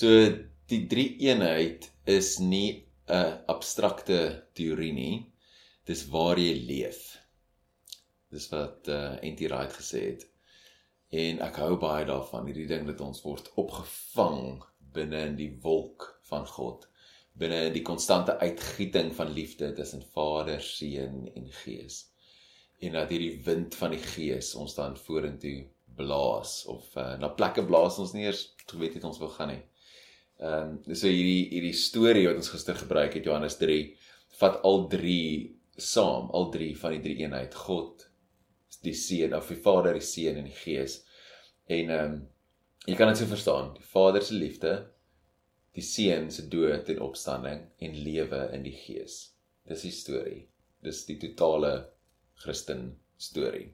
So die drie eenheid is nie 'n abstrakte teorie nie. Dis waar jy leef. Dis wat uh N.T. Wright gesê het. En ek hou baie daarvan hierdie ding dat ons word opgevang binne in die wolk van God, binne in die konstante uitgieting van liefde tussen Vader, Seun en Gees. En dat hierdie wind van die Gees ons dan vorentoe blaas of uh, na plekke blaas ons nie eers geweet het ons wil gaan nie. Ehm um, so hierdie hierdie storie wat ons gister gebruik het Johannes 3 vat al drie saam, al drie van die drie eenheid God, die Seun of die Vader, die Seun en die Gees. En ehm um, jy kan dit so verstaan, die Vader se liefde, die Seun se dood en opstanding en lewe in die Gees. Dis die storie. Dis die totale Christen storie.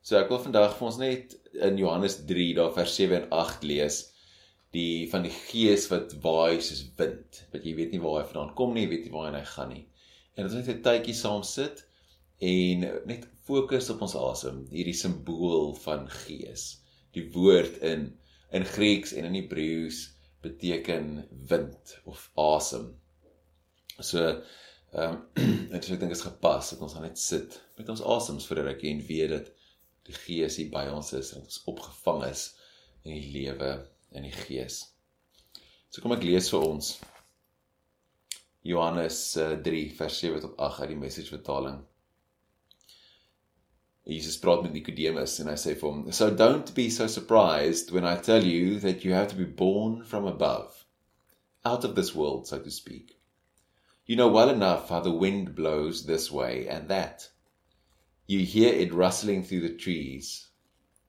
So ek wil vandag vir ons net in Johannes 3 daar vers 7 en 8 lees die van die gees wat waai soos wind. Wat jy weet nie waar hy vandaan kom nie, jy weet nie waar hy gaan nie. En ons net 'n tydjie saam sit en net fokus op ons asem, hierdie simbool van gees. Die woord in in Grieks en in Hebreëus beteken wind of asem. So ehm um, ek dink dit is gepas dat ons net sit met ons asems vir 'n rukkie en weet dat die gees hier by ons is en ons opgevang is in die lewe in die gees. So kom ek lees vir ons Johannes 3 eh, vers 7 tot 8 uit die message vertaling. Jesus praat met Nicodemus en hy sê vir hom, "So don't be so surprised when I tell you that you have to be born from above, out of this world, so to speak. You know well enough how the wind blows this way and that. You hear it rustling through the trees,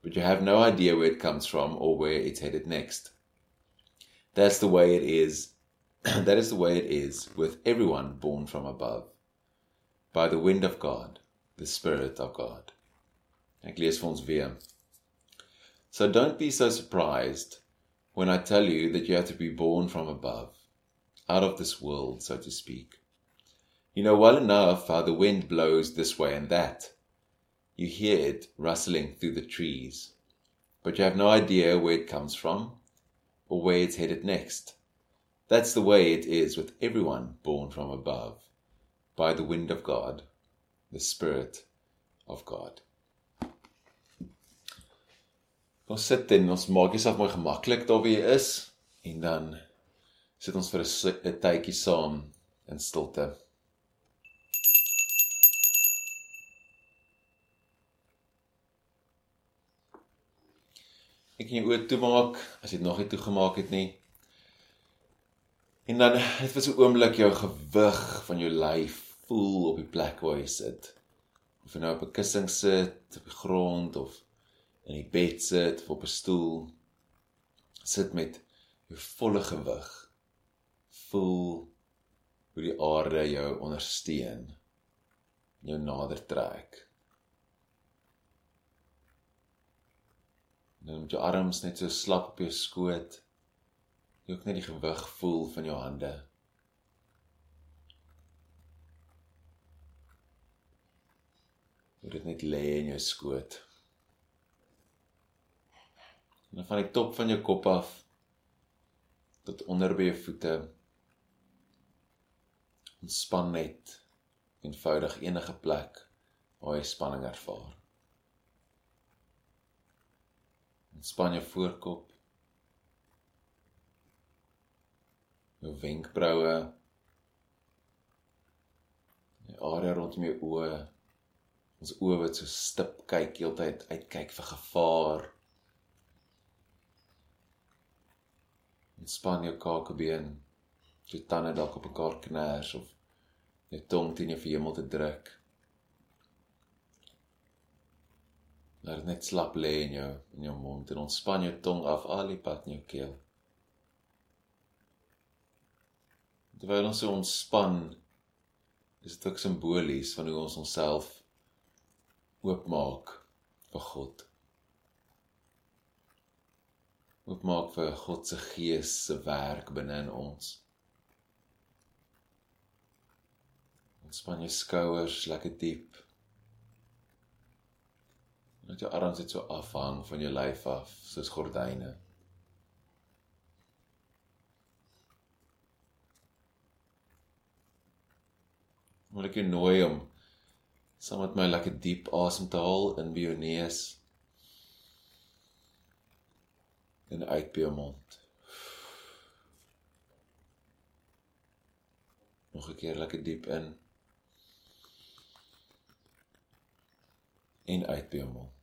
but you have no idea where it comes from or where it's headed next. That's the way it is. that is the way it is with everyone born from above, by the wind of God, the Spirit of God. So don't be so surprised when I tell you that you have to be born from above, out of this world, so to speak. You know well enough how the wind blows this way and that you hear it rustling through the trees, but you have no idea where it comes from or where it's headed next. That's the way it is with everyone born from above, by the wind of God, the Spirit of God. Ons sit en ons maak jouself mooi gemaklik daar waar jy is en dan sit ons vir 'n tydjie saam in stilte. Ek kan jou oë toemaak as jy dit nog nie toegemaak het nie. En dan het vir so 'n oomblik jou gewig van jou lyf voel op die plek waar jy sit. Of jy nou op 'n kussing sit, op die grond of in die bed sit of op 'n stoel sit met jou volle gewig. Voel hoe die aarde jou ondersteun. Jou nader trek. Nou met jou arms net so slap op jou skoot. Jy ook net die gewig voel van jou hande. Jy dit net lê in jou skoot. En van die top van jou kop af tot onder by jou voete. Ontspan net eenvoudig enige plek waar jy spanning ervaar. Ontspan jou voorkop. Jou wenkbroue. Die area rondom jou oë. Ons oë wat so stip kyk heeltyd uitkyk vir gevaar. Ontspan jou kakebeen. Jou tande dalk op mekaar kners of jou tong teen jou hemel te druk. Laat dit net slap lê in jou in jou mond en ontspan jou tong af al die pad in jou keel. Terwyl ons so ontspan, is dit ook simbolies van hoe ons onsself oopmaak vir God. Oopmaak vir God se gees se werk binne in ons. Ontspan jou skouers lekker diep. Net jou arms net so afhang van jou lyf af soos gordyne. Wil ek jou nooi om saam met my lekker diep asem te haal in by jou neus en uit by jou mond. Nog 'n keer lekker diep in en uit by jou mond.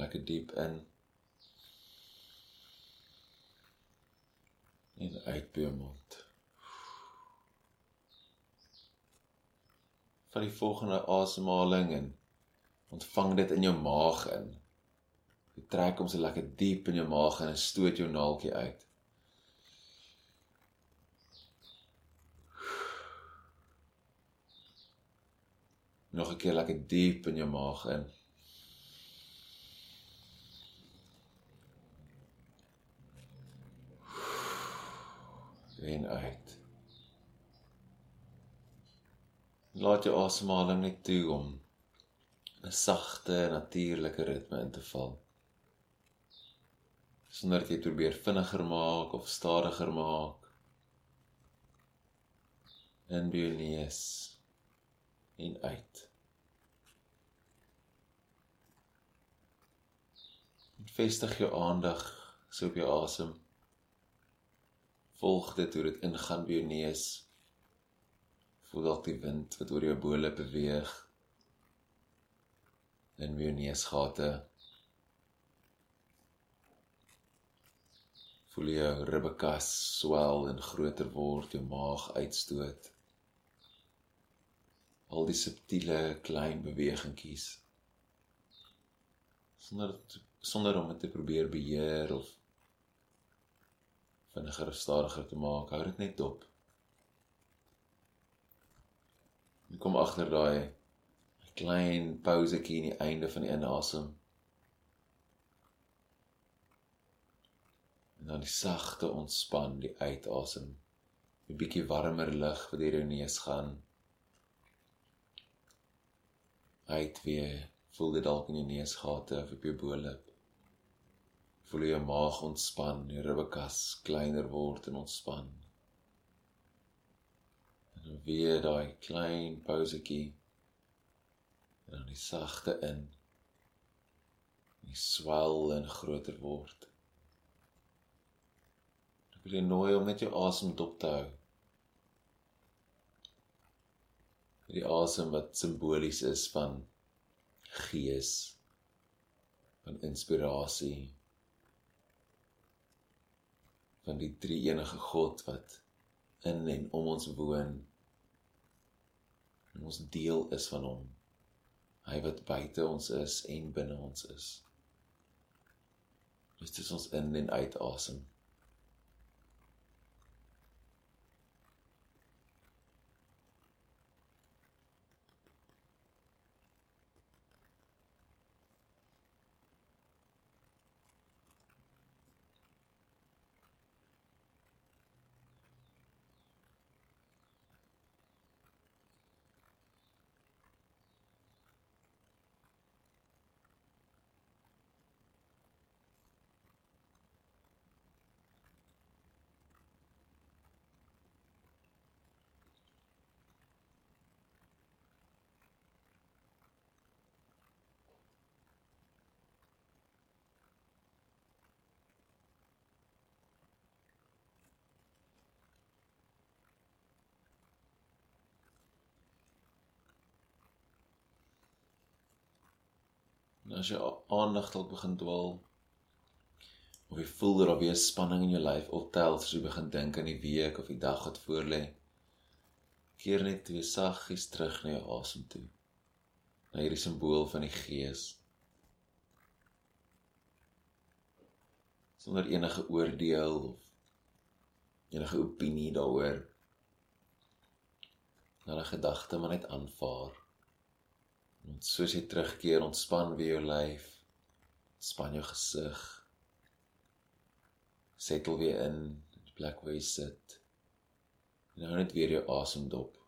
Lekker diep in en uit by jou mond. Vat die volgende asemhaling en ontvang dit in jou maag in. Jy trek hom so lekker diep in jou maag en stoot jou naaltjie uit. Nog 'n keer lekker diep in jou maag in. En uit. Laat jou asemhaling net toe om 'n sagte, natuurlike ritme in te val. Sonder dat jy probeer vinniger maak of stadiger maak. In by jou neus en uit. En vestig jou aandag so op jou asem. Volg dit hoe dit ingaan by jou neus. Voel dalk die wind wat oor jou bole beweeg. In jou neusgate. Voel jou ribbekas swel en groter word, jou maag uitstoot al die subtiele klein bewegingkies sonder sonder om dit te probeer beheer of vinniger of stadiger te maak hou dit net dop jy kom agter daai klein pausetjie aan die einde van die inasem en dan die sagte ontspan die uitasem 'n bietjie warmer lug wat deur jou neus gaan uit weer. Voel dit dalk in jou neusgate of op jou bo-lip. Voel jou maag ontspan, jou ribbekas kleiner word en ontspan. En weer daai klein pausetjie. En dan die sagte in. Die swel en groter word. Ek wil jou nooi om net jou asem dop te hou. die asem wat simbolies is van gees van inspirasie van die drie enige God wat in en om ons woon en ons deel is van hom. Hy wat buite ons is en binne ons is. Dis dis ons in en uit asem En as jy aandag dalk begin dwaal of jy voel dat daar weer spanning in jou lyf optel as jy begin dink aan die week of die dag wat voorlê, keer net weer saggies terug na jou asem toe. Na hierdie simbool van die Gees. Sonder enige oordeel of enige opinie daaroor. Na 'n gedagte maar net aanvaar. En soos jy terugkeer, ontspan weer jou lyf. Span jou gesig. Settel weer in die plek waar jy sit. En hou net weer jou asem dop.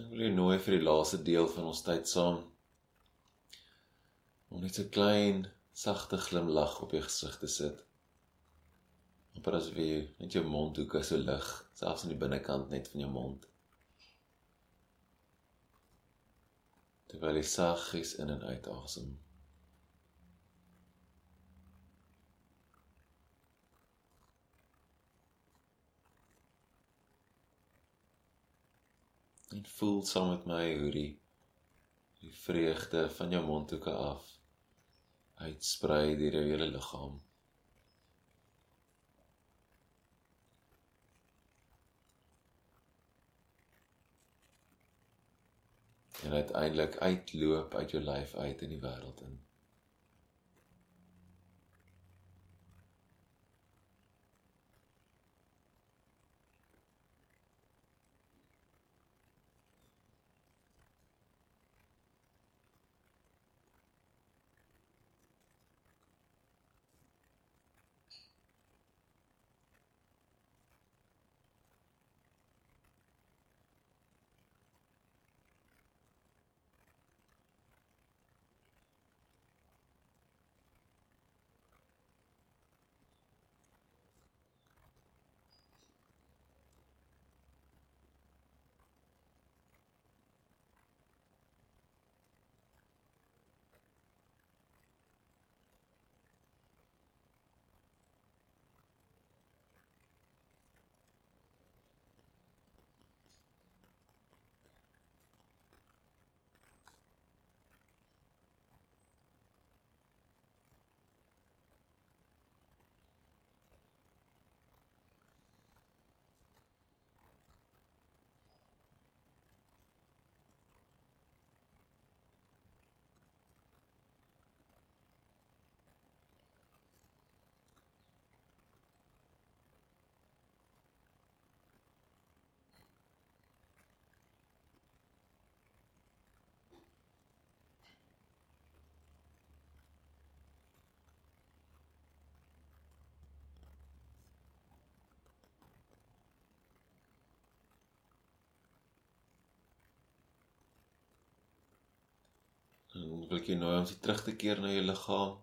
Ek wil jou nooi vir die laaste deel van ons tyd saam om net so klein sagte glimlag op jou gesig te sit. Amper as wie net jou mondhoeke so lig, selfs aan die binnekant net van jou mond. Terwyl jy saggies in en uit asem. En voel saam met my hoe die die vreugde van jou mondhoeke af uitsprei deur jou hele liggaam. En uiteindelik uitloop uit jou lyf uit in die wêreld in. Wil ek jou nooi om terug te keer na jou liggaam.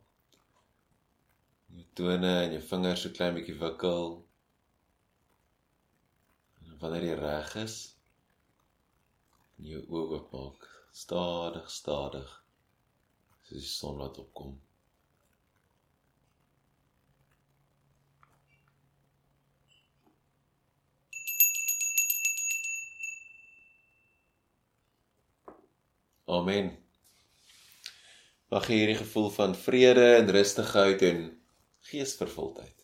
Jou tone en jou vingers so klein bietjie wikkel. En wanneer jy reg is, jou oë oopmaak, stadig, stadig. Soos die son wat opkom. Amen. Mag jy hierdie gevoel van vrede en rustigheid en geesvervuldheid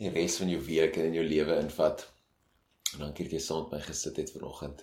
die res van jou week en in jou lewe invat. En dankie dat jy saam met my gesit het vanoggend.